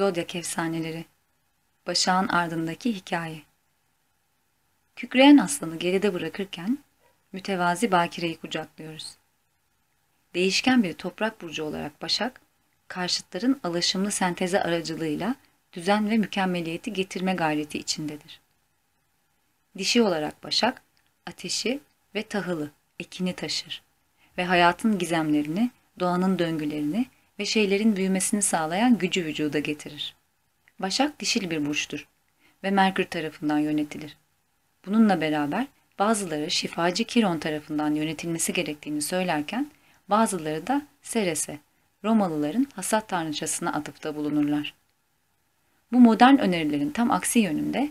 Zodyak efsaneleri Başağın ardındaki hikaye Kükreyen aslanı geride bırakırken mütevazi bakireyi kucaklıyoruz. Değişken bir toprak burcu olarak Başak, karşıtların alaşımlı senteze aracılığıyla düzen ve mükemmeliyeti getirme gayreti içindedir. Dişi olarak Başak, ateşi ve tahılı, ekini taşır ve hayatın gizemlerini, doğanın döngülerini ve şeylerin büyümesini sağlayan gücü vücuda getirir. Başak dişil bir burçtur ve Merkür tarafından yönetilir. Bununla beraber bazıları şifacı Kiron tarafından yönetilmesi gerektiğini söylerken bazıları da Seres'e, Romalıların hasat tanrıçasına atıfta bulunurlar. Bu modern önerilerin tam aksi yönünde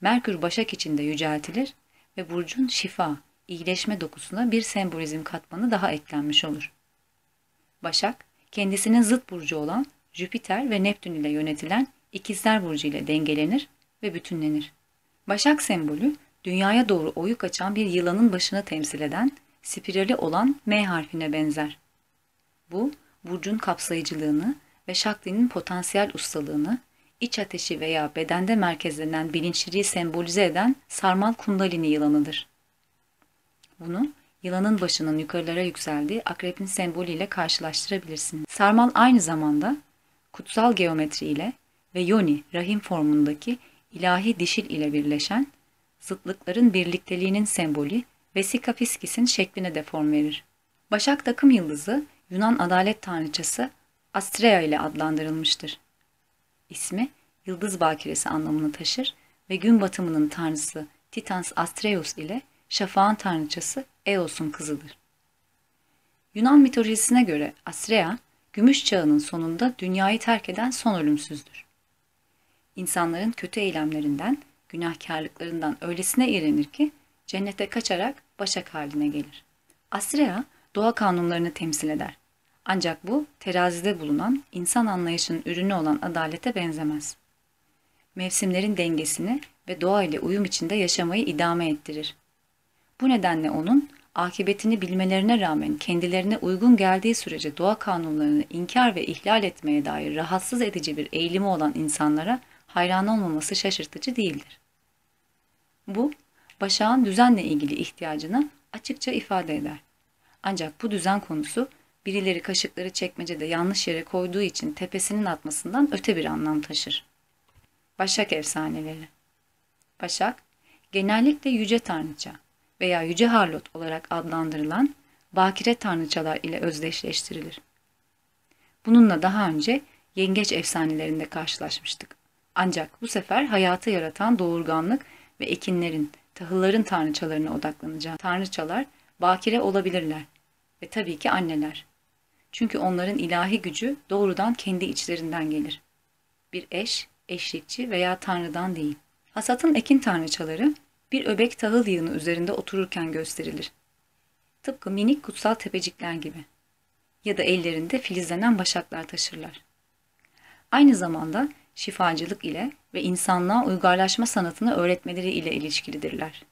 Merkür Başak içinde yüceltilir ve burcun şifa, iyileşme dokusuna bir sembolizm katmanı daha eklenmiş olur. Başak, kendisinin zıt burcu olan Jüpiter ve Neptün ile yönetilen İkizler Burcu ile dengelenir ve bütünlenir. Başak sembolü, dünyaya doğru oyuk açan bir yılanın başını temsil eden, spirali olan M harfine benzer. Bu, burcun kapsayıcılığını ve Şakti'nin potansiyel ustalığını, iç ateşi veya bedende merkezlenen bilinçliliği sembolize eden sarmal kundalini yılanıdır. Bunu yılanın başının yukarılara yükseldiği akrebin sembolüyle karşılaştırabilirsiniz. Sarmal aynı zamanda kutsal geometri ile ve yoni rahim formundaki ilahi dişil ile birleşen zıtlıkların birlikteliğinin sembolü Vesika Fiskis'in şekline de form verir. Başak takım yıldızı Yunan adalet tanrıçası Astrea ile adlandırılmıştır. İsmi yıldız bakiresi anlamını taşır ve gün batımının tanrısı Titans Astreus ile şafağın tanrıçası Eos'un kızıdır. Yunan mitolojisine göre Astrea, gümüş çağının sonunda dünyayı terk eden son ölümsüzdür. İnsanların kötü eylemlerinden, günahkarlıklarından öylesine iğrenir ki cennete kaçarak başak haline gelir. Astrea, doğa kanunlarını temsil eder. Ancak bu terazide bulunan insan anlayışının ürünü olan adalete benzemez. Mevsimlerin dengesini ve doğa ile uyum içinde yaşamayı idame ettirir. Bu nedenle onun akıbetini bilmelerine rağmen kendilerine uygun geldiği sürece doğa kanunlarını inkar ve ihlal etmeye dair rahatsız edici bir eğilimi olan insanlara hayran olmaması şaşırtıcı değildir. Bu, Başak'ın düzenle ilgili ihtiyacını açıkça ifade eder. Ancak bu düzen konusu birileri kaşıkları çekmecede yanlış yere koyduğu için tepesinin atmasından öte bir anlam taşır. Başak efsaneleri Başak, genellikle yüce tanrıça veya yüce harlot olarak adlandırılan bakire tanrıçalar ile özdeşleştirilir. Bununla daha önce yengeç efsanelerinde karşılaşmıştık. Ancak bu sefer hayatı yaratan doğurganlık ve ekinlerin, tahılların tanrıçalarına odaklanacağız. Tanrıçalar bakire olabilirler ve tabii ki anneler. Çünkü onların ilahi gücü doğrudan kendi içlerinden gelir. Bir eş, eşlikçi veya tanrıdan değil. Hasatın ekin tanrıçaları bir öbek tahıl yığını üzerinde otururken gösterilir. Tıpkı minik kutsal tepecikler gibi. Ya da ellerinde filizlenen başaklar taşırlar. Aynı zamanda şifacılık ile ve insanlığa uygarlaşma sanatını öğretmeleri ile ilişkilidirler.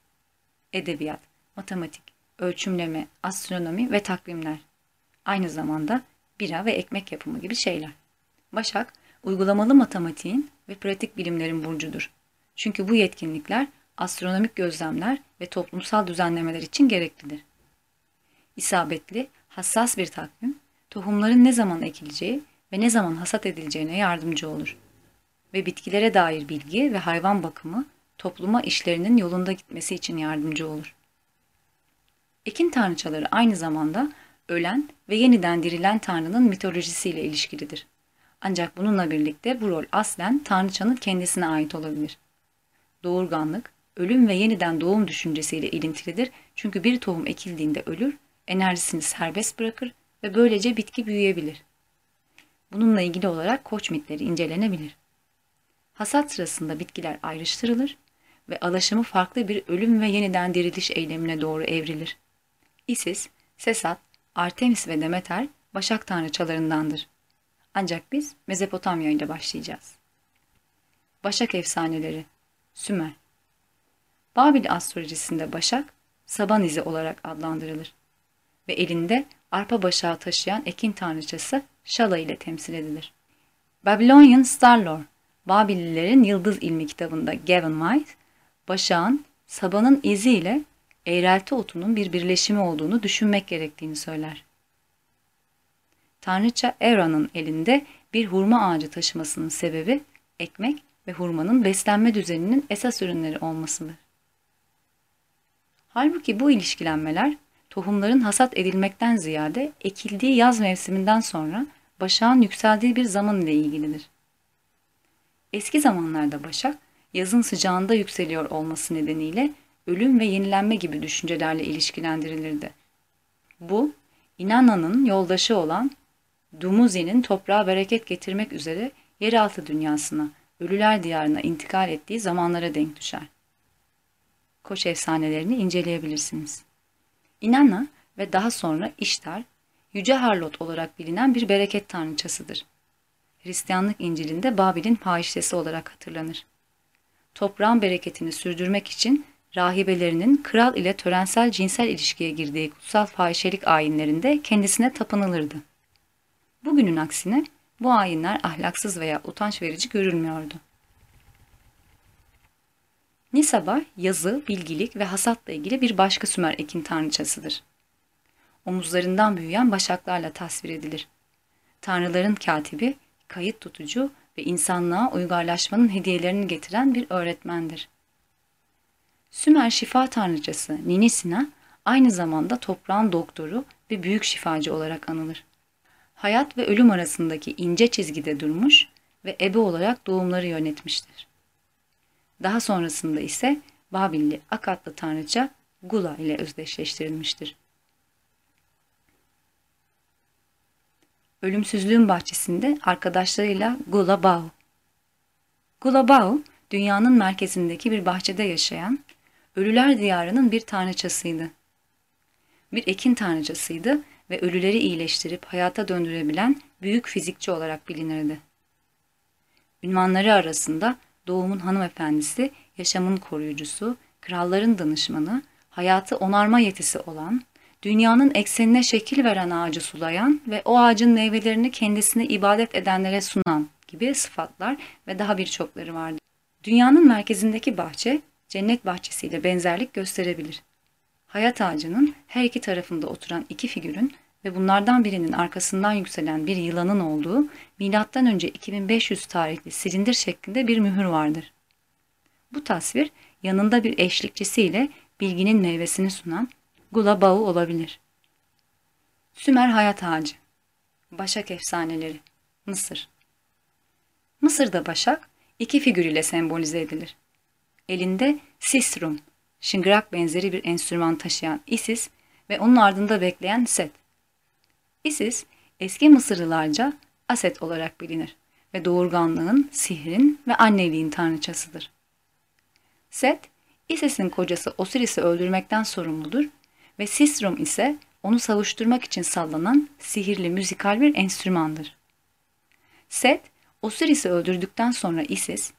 Edebiyat, matematik, ölçümleme, astronomi ve takvimler. Aynı zamanda bira ve ekmek yapımı gibi şeyler. Başak, uygulamalı matematiğin ve pratik bilimlerin burcudur. Çünkü bu yetkinlikler astronomik gözlemler ve toplumsal düzenlemeler için gereklidir. İsabetli, hassas bir takvim, tohumların ne zaman ekileceği ve ne zaman hasat edileceğine yardımcı olur. Ve bitkilere dair bilgi ve hayvan bakımı topluma işlerinin yolunda gitmesi için yardımcı olur. Ekin tanrıçaları aynı zamanda ölen ve yeniden dirilen tanrının mitolojisiyle ilişkilidir. Ancak bununla birlikte bu rol aslen tanrıçanın kendisine ait olabilir. Doğurganlık, ölüm ve yeniden doğum düşüncesiyle ilintilidir çünkü bir tohum ekildiğinde ölür, enerjisini serbest bırakır ve böylece bitki büyüyebilir. Bununla ilgili olarak koç mitleri incelenebilir. Hasat sırasında bitkiler ayrıştırılır ve alaşımı farklı bir ölüm ve yeniden diriliş eylemine doğru evrilir. Isis, Sesat, Artemis ve Demeter Başak tanrıçalarındandır. Ancak biz Mezopotamya ile başlayacağız. Başak efsaneleri Sümer Babil astrolojisinde Başak, saban izi olarak adlandırılır ve elinde arpa başağı taşıyan ekin tanrıçası Şala ile temsil edilir. Babylonian Star Lore, Babililerin Yıldız İlmi kitabında Gavin White, Başak'ın sabanın iziyle eğrelti otunun bir birleşimi olduğunu düşünmek gerektiğini söyler. Tanrıça Era'nın elinde bir hurma ağacı taşımasının sebebi ekmek ve hurmanın beslenme düzeninin esas ürünleri olmasıdır. Halbuki bu ilişkilenmeler tohumların hasat edilmekten ziyade ekildiği yaz mevsiminden sonra başağın yükseldiği bir zaman ile ilgilidir. Eski zamanlarda başak yazın sıcağında yükseliyor olması nedeniyle ölüm ve yenilenme gibi düşüncelerle ilişkilendirilirdi. Bu, Inana'nın yoldaşı olan Dumuzi'nin toprağa bereket getirmek üzere yeraltı dünyasına, ölüler diyarına intikal ettiği zamanlara denk düşer. Koç efsanelerini inceleyebilirsiniz. Inanna ve daha sonra İştar, Yüce Harlot olarak bilinen bir bereket tanrıçasıdır. Hristiyanlık İncil'inde Babil'in fahişesi olarak hatırlanır. Toprağın bereketini sürdürmek için rahibelerinin kral ile törensel cinsel ilişkiye girdiği kutsal fahişelik ayinlerinde kendisine tapınılırdı. Bugünün aksine bu ayinler ahlaksız veya utanç verici görülmüyordu. Nisaba, yazı, bilgilik ve hasatla ilgili bir başka Sümer ekin tanrıçasıdır. Omuzlarından büyüyen başaklarla tasvir edilir. Tanrıların katibi, kayıt tutucu ve insanlığa uygarlaşmanın hediyelerini getiren bir öğretmendir. Sümer şifa tanrıçası Ninisina aynı zamanda toprağın doktoru ve büyük şifacı olarak anılır. Hayat ve ölüm arasındaki ince çizgide durmuş ve ebe olarak doğumları yönetmiştir. Daha sonrasında ise Babilli Akatlı tanrıça Gula ile özdeşleştirilmiştir. Ölümsüzlüğün bahçesinde arkadaşlarıyla Gula Bao. Gula Bao, dünyanın merkezindeki bir bahçede yaşayan, ölüler diyarının bir tanrıçasıydı. Bir ekin tanrıçasıydı ve ölüleri iyileştirip hayata döndürebilen büyük fizikçi olarak bilinirdi. Ünvanları arasında doğumun hanımefendisi, yaşamın koruyucusu, kralların danışmanı, hayatı onarma yetisi olan, dünyanın eksenine şekil veren ağacı sulayan ve o ağacın meyvelerini kendisine ibadet edenlere sunan gibi sıfatlar ve daha birçokları vardı. Dünyanın merkezindeki bahçe, cennet bahçesiyle benzerlik gösterebilir. Hayat ağacının her iki tarafında oturan iki figürün ve bunlardan birinin arkasından yükselen bir yılanın olduğu M.Ö. 2500 tarihli silindir şeklinde bir mühür vardır. Bu tasvir yanında bir eşlikçisiyle bilginin meyvesini sunan Gula bağı olabilir. Sümer hayat ağacı Başak efsaneleri Mısır Mısır'da başak iki figür ile sembolize edilir. Elinde sistrum, şıngırak benzeri bir enstrüman taşıyan Isis ve onun ardında bekleyen Set. Isis, eski Mısırlılarca Aset olarak bilinir ve doğurganlığın, sihrin ve anneliğin tanrıçasıdır. Set, Isis'in kocası Osiris'i öldürmekten sorumludur ve Sistrum ise onu savuşturmak için sallanan sihirli müzikal bir enstrümandır. Set, Osiris'i öldürdükten sonra Isis,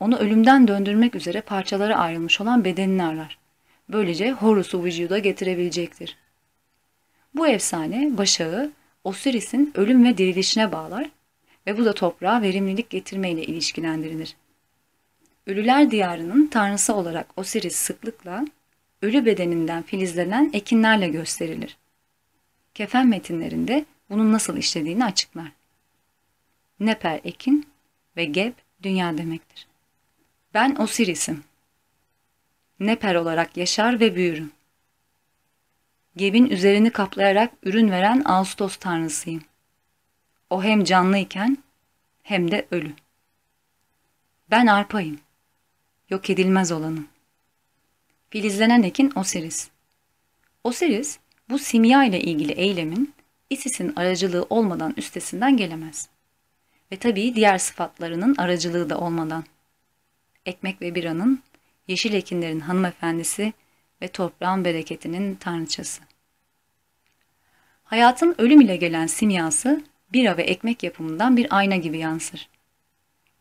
onu ölümden döndürmek üzere parçalara ayrılmış olan bedenini arar. Böylece Horus'u vücuda getirebilecektir. Bu efsane Başak'ı Osiris'in ölüm ve dirilişine bağlar ve bu da toprağa verimlilik getirmeyle ilişkilendirilir. Ölüler diyarının tanrısı olarak Osiris sıklıkla ölü bedeninden filizlenen ekinlerle gösterilir. Kefen metinlerinde bunun nasıl işlediğini açıklar. Neper ekin ve Geb dünya demektir. Ben Osiris'im. Neper olarak yaşar ve büyürüm. Gebin üzerini kaplayarak ürün veren Ağustos tanrısıyım. O hem canlıyken hem de ölü. Ben arpayım. Yok edilmez olanım. Filizlenen ekin Osiris. Osiris, bu simya ile ilgili eylemin Isis'in aracılığı olmadan üstesinden gelemez. Ve tabii diğer sıfatlarının aracılığı da olmadan. Ekmek ve biranın, yeşil ekinlerin hanımefendisi ve toprağın bereketinin tanrıçası. Hayatın ölüm ile gelen simyası bira ve ekmek yapımından bir ayna gibi yansır.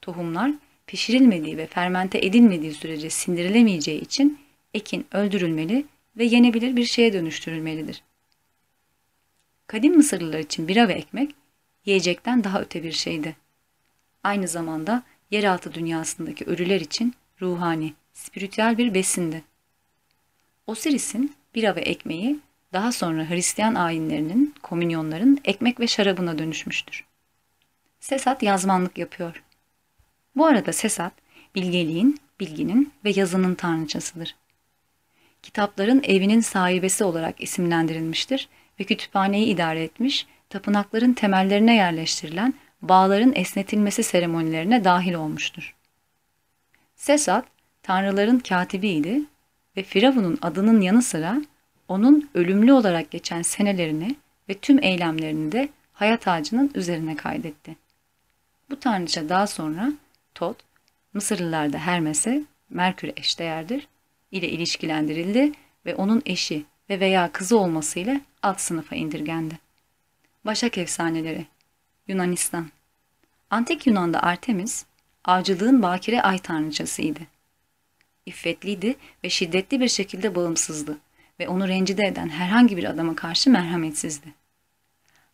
Tohumlar pişirilmediği ve fermente edilmediği sürece sindirilemeyeceği için ekin öldürülmeli ve yenebilir bir şeye dönüştürülmelidir. Kadim Mısırlılar için bira ve ekmek yiyecekten daha öte bir şeydi. Aynı zamanda yeraltı dünyasındaki ölüler için ruhani, spiritüel bir besindi. Osiris'in bira ve ekmeği daha sonra Hristiyan ayinlerinin, komünyonların ekmek ve şarabına dönüşmüştür. Sesat yazmanlık yapıyor. Bu arada Sesat, bilgeliğin, bilginin ve yazının tanrıçasıdır. Kitapların evinin sahibesi olarak isimlendirilmiştir ve kütüphaneyi idare etmiş, tapınakların temellerine yerleştirilen bağların esnetilmesi seremonilerine dahil olmuştur. Sesat, tanrıların katibiydi ve Firavun'un adının yanı sıra onun ölümlü olarak geçen senelerini ve tüm eylemlerini de hayat ağacının üzerine kaydetti. Bu tanrıça daha sonra Tot, Mısırlılarda Hermes'e, Merkür eşdeğerdir, ile ilişkilendirildi ve onun eşi ve veya kızı olmasıyla alt sınıfa indirgendi. Başak efsaneleri Yunanistan Antik Yunan'da Artemis, avcılığın bakire ay tanrıçasıydı. İffetliydi ve şiddetli bir şekilde bağımsızdı ve onu rencide eden herhangi bir adama karşı merhametsizdi.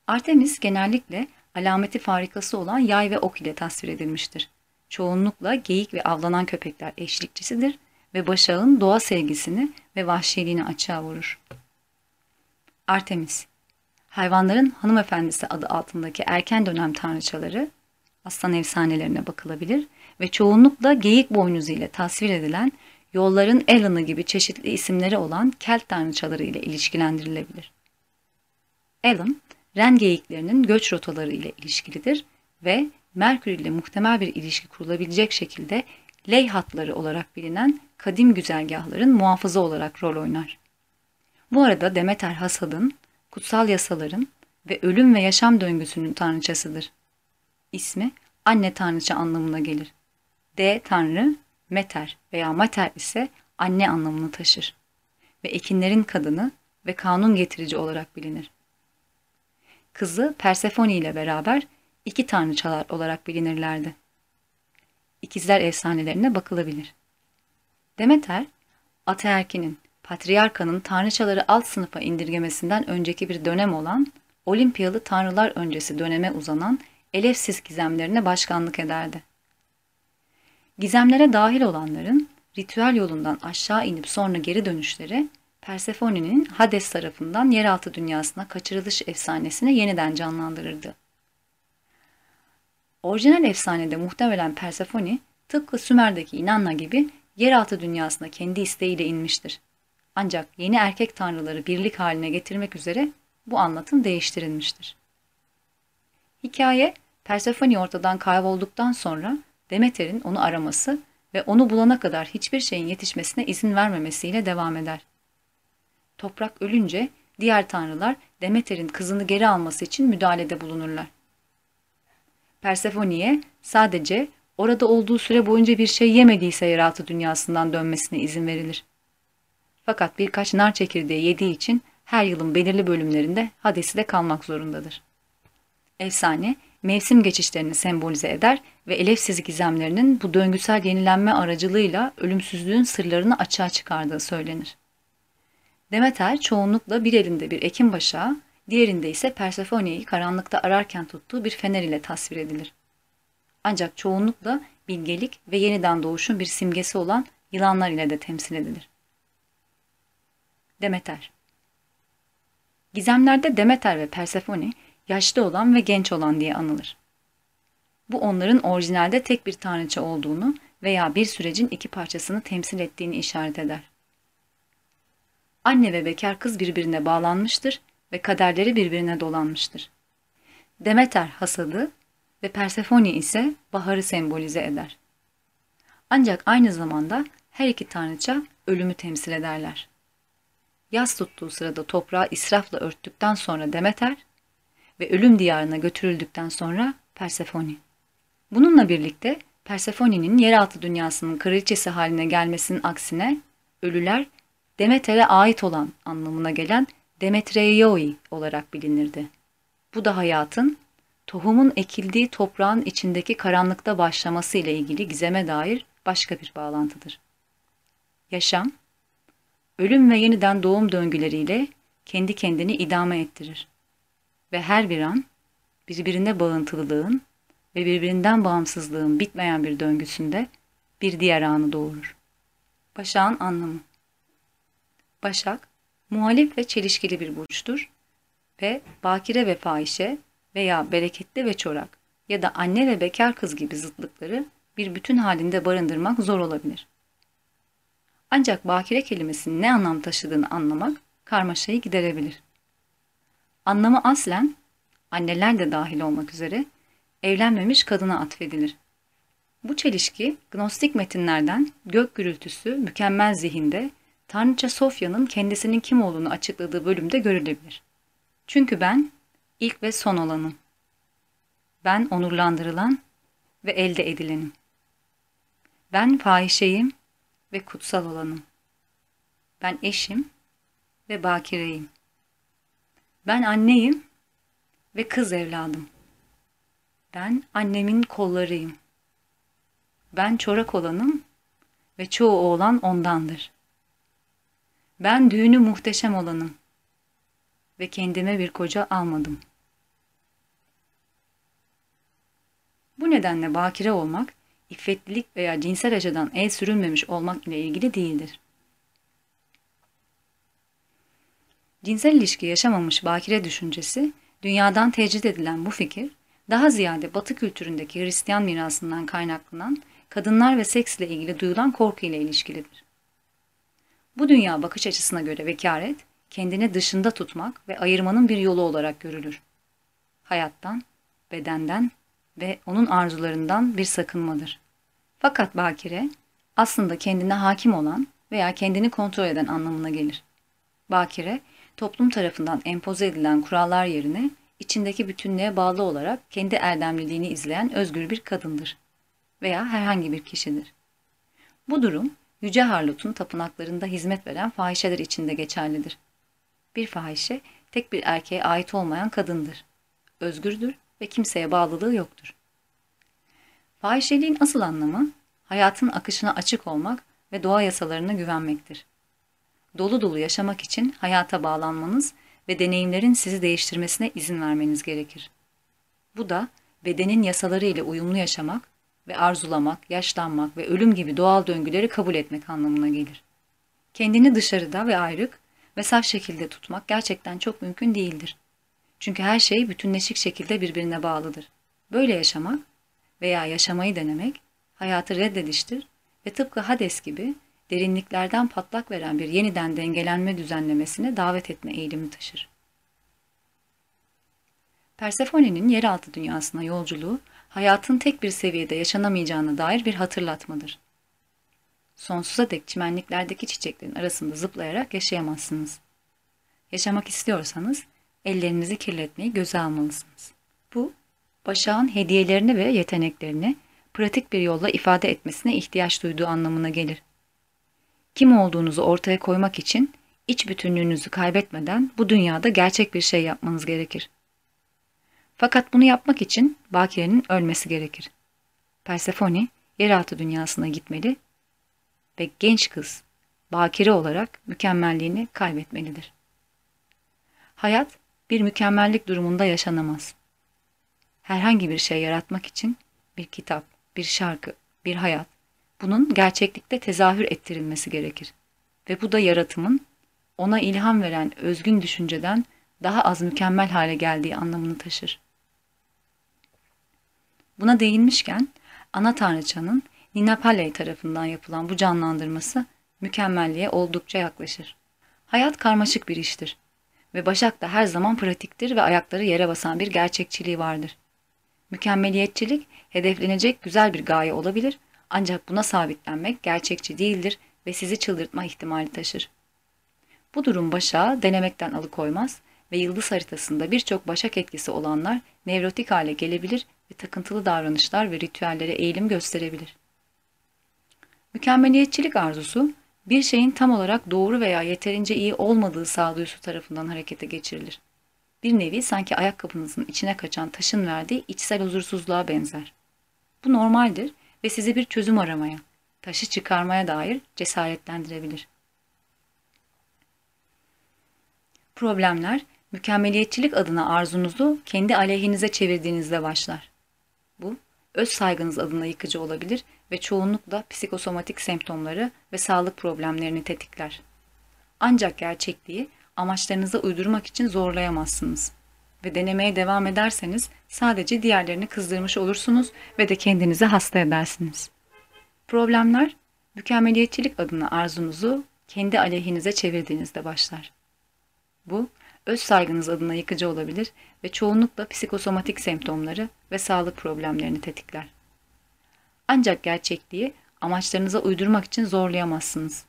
Artemis genellikle alameti farikası olan yay ve ok ile tasvir edilmiştir. Çoğunlukla geyik ve avlanan köpekler eşlikçisidir ve başağın doğa sevgisini ve vahşiliğini açığa vurur. Artemis Hayvanların hanımefendisi adı altındaki erken dönem tanrıçaları aslan efsanelerine bakılabilir ve çoğunlukla geyik boynuzu ile tasvir edilen yolların Ellen'ı gibi çeşitli isimleri olan Kelt tanrıçaları ile ilişkilendirilebilir. Ellen, ren geyiklerinin göç rotaları ile ilişkilidir ve Merkür ile muhtemel bir ilişki kurulabilecek şekilde ley hatları olarak bilinen kadim güzergahların muhafızı olarak rol oynar. Bu arada Demeter hasadın, kutsal yasaların ve ölüm ve yaşam döngüsünün tanrıçasıdır. İsmi anne tanrıça anlamına gelir. D tanrı, Meter veya Mater ise anne anlamını taşır ve ekinlerin kadını ve kanun getirici olarak bilinir. Kızı Persefone ile beraber iki tanrıçalar olarak bilinirlerdi. İkizler efsanelerine bakılabilir. Demeter, ataerkinin, patriarkanın tanrıçaları alt sınıfa indirgemesinden önceki bir dönem olan Olimpiyalı tanrılar öncesi döneme uzanan Elefsiz gizemlerine başkanlık ederdi. Gizemlere dahil olanların ritüel yolundan aşağı inip sonra geri dönüşleri Persephone'nin Hades tarafından yeraltı dünyasına kaçırılış efsanesini yeniden canlandırırdı. Orijinal efsanede muhtemelen Persephone tıpkı Sümer'deki Inanna gibi yeraltı dünyasına kendi isteğiyle inmiştir. Ancak yeni erkek tanrıları birlik haline getirmek üzere bu anlatım değiştirilmiştir. Hikaye, Persephone ortadan kaybolduktan sonra Demeter'in onu araması ve onu bulana kadar hiçbir şeyin yetişmesine izin vermemesiyle devam eder. Toprak ölünce diğer tanrılar Demeter'in kızını geri alması için müdahalede bulunurlar. Persephone'ye sadece orada olduğu süre boyunca bir şey yemediyse yeraltı dünyasından dönmesine izin verilir. Fakat birkaç nar çekirdeği yediği için her yılın belirli bölümlerinde Hades'de kalmak zorundadır. Efsane, mevsim geçişlerini sembolize eder ve elefsiz gizemlerinin bu döngüsel yenilenme aracılığıyla ölümsüzlüğün sırlarını açığa çıkardığı söylenir. Demeter çoğunlukla bir elinde bir ekin başağı, diğerinde ise Persephone'yi karanlıkta ararken tuttuğu bir fener ile tasvir edilir. Ancak çoğunlukla bilgelik ve yeniden doğuşun bir simgesi olan yılanlar ile de temsil edilir. Demeter Gizemlerde Demeter ve Persefone yaşlı olan ve genç olan diye anılır. Bu onların orijinalde tek bir tanrıça olduğunu veya bir sürecin iki parçasını temsil ettiğini işaret eder. Anne ve bekar kız birbirine bağlanmıştır ve kaderleri birbirine dolanmıştır. Demeter hasadı ve Persefone ise baharı sembolize eder. Ancak aynı zamanda her iki tanrıça ölümü temsil ederler. Yaz tuttuğu sırada toprağı israfla örttükten sonra Demeter ve ölüm diyarına götürüldükten sonra Persefone. Bununla birlikte Persephone'nin yeraltı dünyasının kraliçesi haline gelmesinin aksine ölüler Demeter'e ait olan anlamına gelen Demetreioi olarak bilinirdi. Bu da hayatın, tohumun ekildiği toprağın içindeki karanlıkta başlaması ile ilgili gizeme dair başka bir bağlantıdır. Yaşam, ölüm ve yeniden doğum döngüleriyle kendi kendini idame ettirir. Ve her bir an birbirine bağıntılılığın, ve birbirinden bağımsızlığın bitmeyen bir döngüsünde bir diğer anı doğurur. Başak'ın anlamı Başak, muhalif ve çelişkili bir burçtur ve bakire ve fahişe veya bereketli ve çorak ya da anne ve bekar kız gibi zıtlıkları bir bütün halinde barındırmak zor olabilir. Ancak bakire kelimesinin ne anlam taşıdığını anlamak karmaşayı giderebilir. Anlamı aslen, anneler de dahil olmak üzere, evlenmemiş kadına atfedilir. Bu çelişki, gnostik metinlerden gök gürültüsü mükemmel zihinde Tanrıça Sofya'nın kendisinin kim olduğunu açıkladığı bölümde görülebilir. Çünkü ben ilk ve son olanım. Ben onurlandırılan ve elde edilenim. Ben fahişeyim ve kutsal olanım. Ben eşim ve bakireyim. Ben anneyim ve kız evladım. Ben annemin kollarıyım. Ben çorak olanım ve çoğu oğlan ondandır. Ben düğünü muhteşem olanım ve kendime bir koca almadım. Bu nedenle bakire olmak, iffetlilik veya cinsel açıdan el sürülmemiş olmak ile ilgili değildir. Cinsel ilişki yaşamamış bakire düşüncesi, dünyadan tecrit edilen bu fikir, daha ziyade Batı kültüründeki Hristiyan mirasından kaynaklanan kadınlar ve seksle ilgili duyulan korku ile ilişkilidir. Bu dünya bakış açısına göre vekaret, kendini dışında tutmak ve ayırmanın bir yolu olarak görülür. Hayattan, bedenden ve onun arzularından bir sakınmadır. Fakat bakire, aslında kendine hakim olan veya kendini kontrol eden anlamına gelir. Bakire, toplum tarafından empoze edilen kurallar yerine içindeki bütünlüğe bağlı olarak kendi erdemliliğini izleyen özgür bir kadındır veya herhangi bir kişidir. Bu durum Yüce Harlot'un tapınaklarında hizmet veren fahişeler için de geçerlidir. Bir fahişe tek bir erkeğe ait olmayan kadındır. Özgürdür ve kimseye bağlılığı yoktur. Fahişeliğin asıl anlamı hayatın akışına açık olmak ve doğa yasalarına güvenmektir. Dolu dolu yaşamak için hayata bağlanmanız ve deneyimlerin sizi değiştirmesine izin vermeniz gerekir. Bu da bedenin yasaları ile uyumlu yaşamak ve arzulamak, yaşlanmak ve ölüm gibi doğal döngüleri kabul etmek anlamına gelir. Kendini dışarıda ve ayrık ve saf şekilde tutmak gerçekten çok mümkün değildir. Çünkü her şey bütünleşik şekilde birbirine bağlıdır. Böyle yaşamak veya yaşamayı denemek hayatı reddediştir ve tıpkı Hades gibi derinliklerden patlak veren bir yeniden dengelenme düzenlemesine davet etme eğilimi taşır. Persephone'nin yeraltı dünyasına yolculuğu hayatın tek bir seviyede yaşanamayacağına dair bir hatırlatmadır. Sonsuza dek çimenliklerdeki çiçeklerin arasında zıplayarak yaşayamazsınız. Yaşamak istiyorsanız ellerinizi kirletmeyi göze almalısınız. Bu, Başak'ın hediyelerini ve yeteneklerini pratik bir yolla ifade etmesine ihtiyaç duyduğu anlamına gelir. Kim olduğunuzu ortaya koymak için iç bütünlüğünüzü kaybetmeden bu dünyada gerçek bir şey yapmanız gerekir. Fakat bunu yapmak için Bakire'nin ölmesi gerekir. Persefone yeraltı dünyasına gitmeli ve genç kız Bakire olarak mükemmelliğini kaybetmelidir. Hayat bir mükemmellik durumunda yaşanamaz. Herhangi bir şey yaratmak için bir kitap, bir şarkı, bir hayat, bunun gerçeklikte tezahür ettirilmesi gerekir. Ve bu da yaratımın ona ilham veren özgün düşünceden daha az mükemmel hale geldiği anlamını taşır. Buna değinmişken ana tanrıçanın Nina Palley tarafından yapılan bu canlandırması mükemmelliğe oldukça yaklaşır. Hayat karmaşık bir iştir ve Başak da her zaman pratiktir ve ayakları yere basan bir gerçekçiliği vardır. Mükemmeliyetçilik hedeflenecek güzel bir gaye olabilir ancak buna sabitlenmek gerçekçi değildir ve sizi çıldırtma ihtimali taşır. Bu durum Başak'ı denemekten alıkoymaz ve yıldız haritasında birçok başak etkisi olanlar nevrotik hale gelebilir ve takıntılı davranışlar ve ritüellere eğilim gösterebilir. Mükemmeliyetçilik arzusu, bir şeyin tam olarak doğru veya yeterince iyi olmadığı sağduyusu tarafından harekete geçirilir. Bir nevi sanki ayakkabınızın içine kaçan taşın verdiği içsel huzursuzluğa benzer. Bu normaldir ve sizi bir çözüm aramaya, taşı çıkarmaya dair cesaretlendirebilir. Problemler, mükemmeliyetçilik adına arzunuzu kendi aleyhinize çevirdiğinizde başlar. Bu, öz saygınız adına yıkıcı olabilir ve çoğunlukla psikosomatik semptomları ve sağlık problemlerini tetikler. Ancak gerçekliği amaçlarınıza uydurmak için zorlayamazsınız. Ve denemeye devam ederseniz sadece diğerlerini kızdırmış olursunuz ve de kendinizi hasta edersiniz. Problemler, mükemmeliyetçilik adına arzunuzu kendi aleyhinize çevirdiğinizde başlar. Bu, öz saygınız adına yıkıcı olabilir ve çoğunlukla psikosomatik semptomları ve sağlık problemlerini tetikler. Ancak gerçekliği amaçlarınıza uydurmak için zorlayamazsınız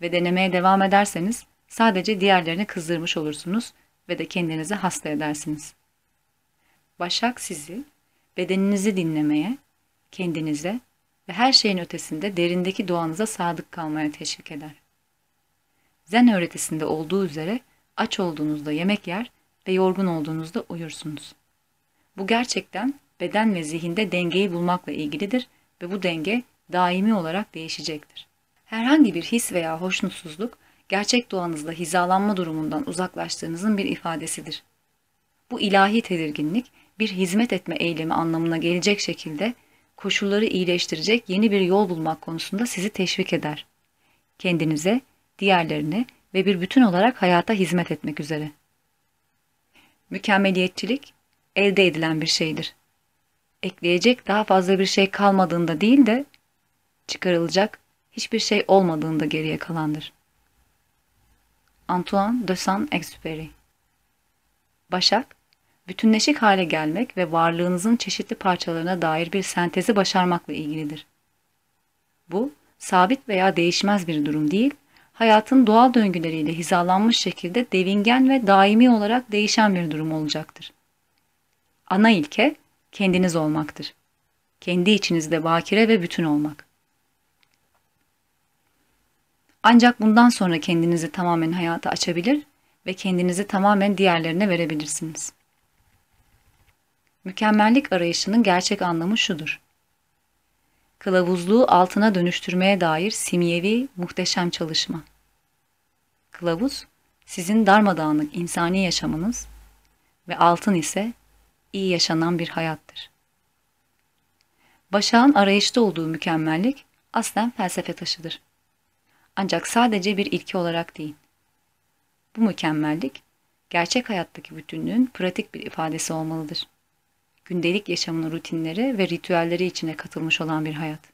ve denemeye devam ederseniz sadece diğerlerini kızdırmış olursunuz ve de kendinizi hasta edersiniz. Başak sizi bedeninizi dinlemeye, kendinize ve her şeyin ötesinde derindeki doğanıza sadık kalmaya teşvik eder. Zen öğretisinde olduğu üzere aç olduğunuzda yemek yer ve yorgun olduğunuzda uyursunuz. Bu gerçekten beden ve zihinde dengeyi bulmakla ilgilidir ve bu denge daimi olarak değişecektir. Herhangi bir his veya hoşnutsuzluk gerçek doğanızda hizalanma durumundan uzaklaştığınızın bir ifadesidir. Bu ilahi tedirginlik bir hizmet etme eylemi anlamına gelecek şekilde koşulları iyileştirecek yeni bir yol bulmak konusunda sizi teşvik eder. Kendinize, diğerlerine ve bir bütün olarak hayata hizmet etmek üzere. Mükemmeliyetçilik elde edilen bir şeydir. Ekleyecek daha fazla bir şey kalmadığında değil de çıkarılacak hiçbir şey olmadığında geriye kalandır. Antoine de Saint-Exupéry Başak, bütünleşik hale gelmek ve varlığınızın çeşitli parçalarına dair bir sentezi başarmakla ilgilidir. Bu, sabit veya değişmez bir durum değil, hayatın doğal döngüleriyle hizalanmış şekilde devingen ve daimi olarak değişen bir durum olacaktır. Ana ilke kendiniz olmaktır. Kendi içinizde bakire ve bütün olmak. Ancak bundan sonra kendinizi tamamen hayata açabilir ve kendinizi tamamen diğerlerine verebilirsiniz. Mükemmellik arayışının gerçek anlamı şudur. Kılavuzluğu altına dönüştürmeye dair simyevi, muhteşem çalışma. Kılavuz, sizin darmadağınık insani yaşamınız ve altın ise iyi yaşanan bir hayattır. Başak'ın arayışta olduğu mükemmellik aslen felsefe taşıdır. Ancak sadece bir ilke olarak değil. Bu mükemmellik, gerçek hayattaki bütünlüğün pratik bir ifadesi olmalıdır. Gündelik yaşamın rutinleri ve ritüelleri içine katılmış olan bir hayat.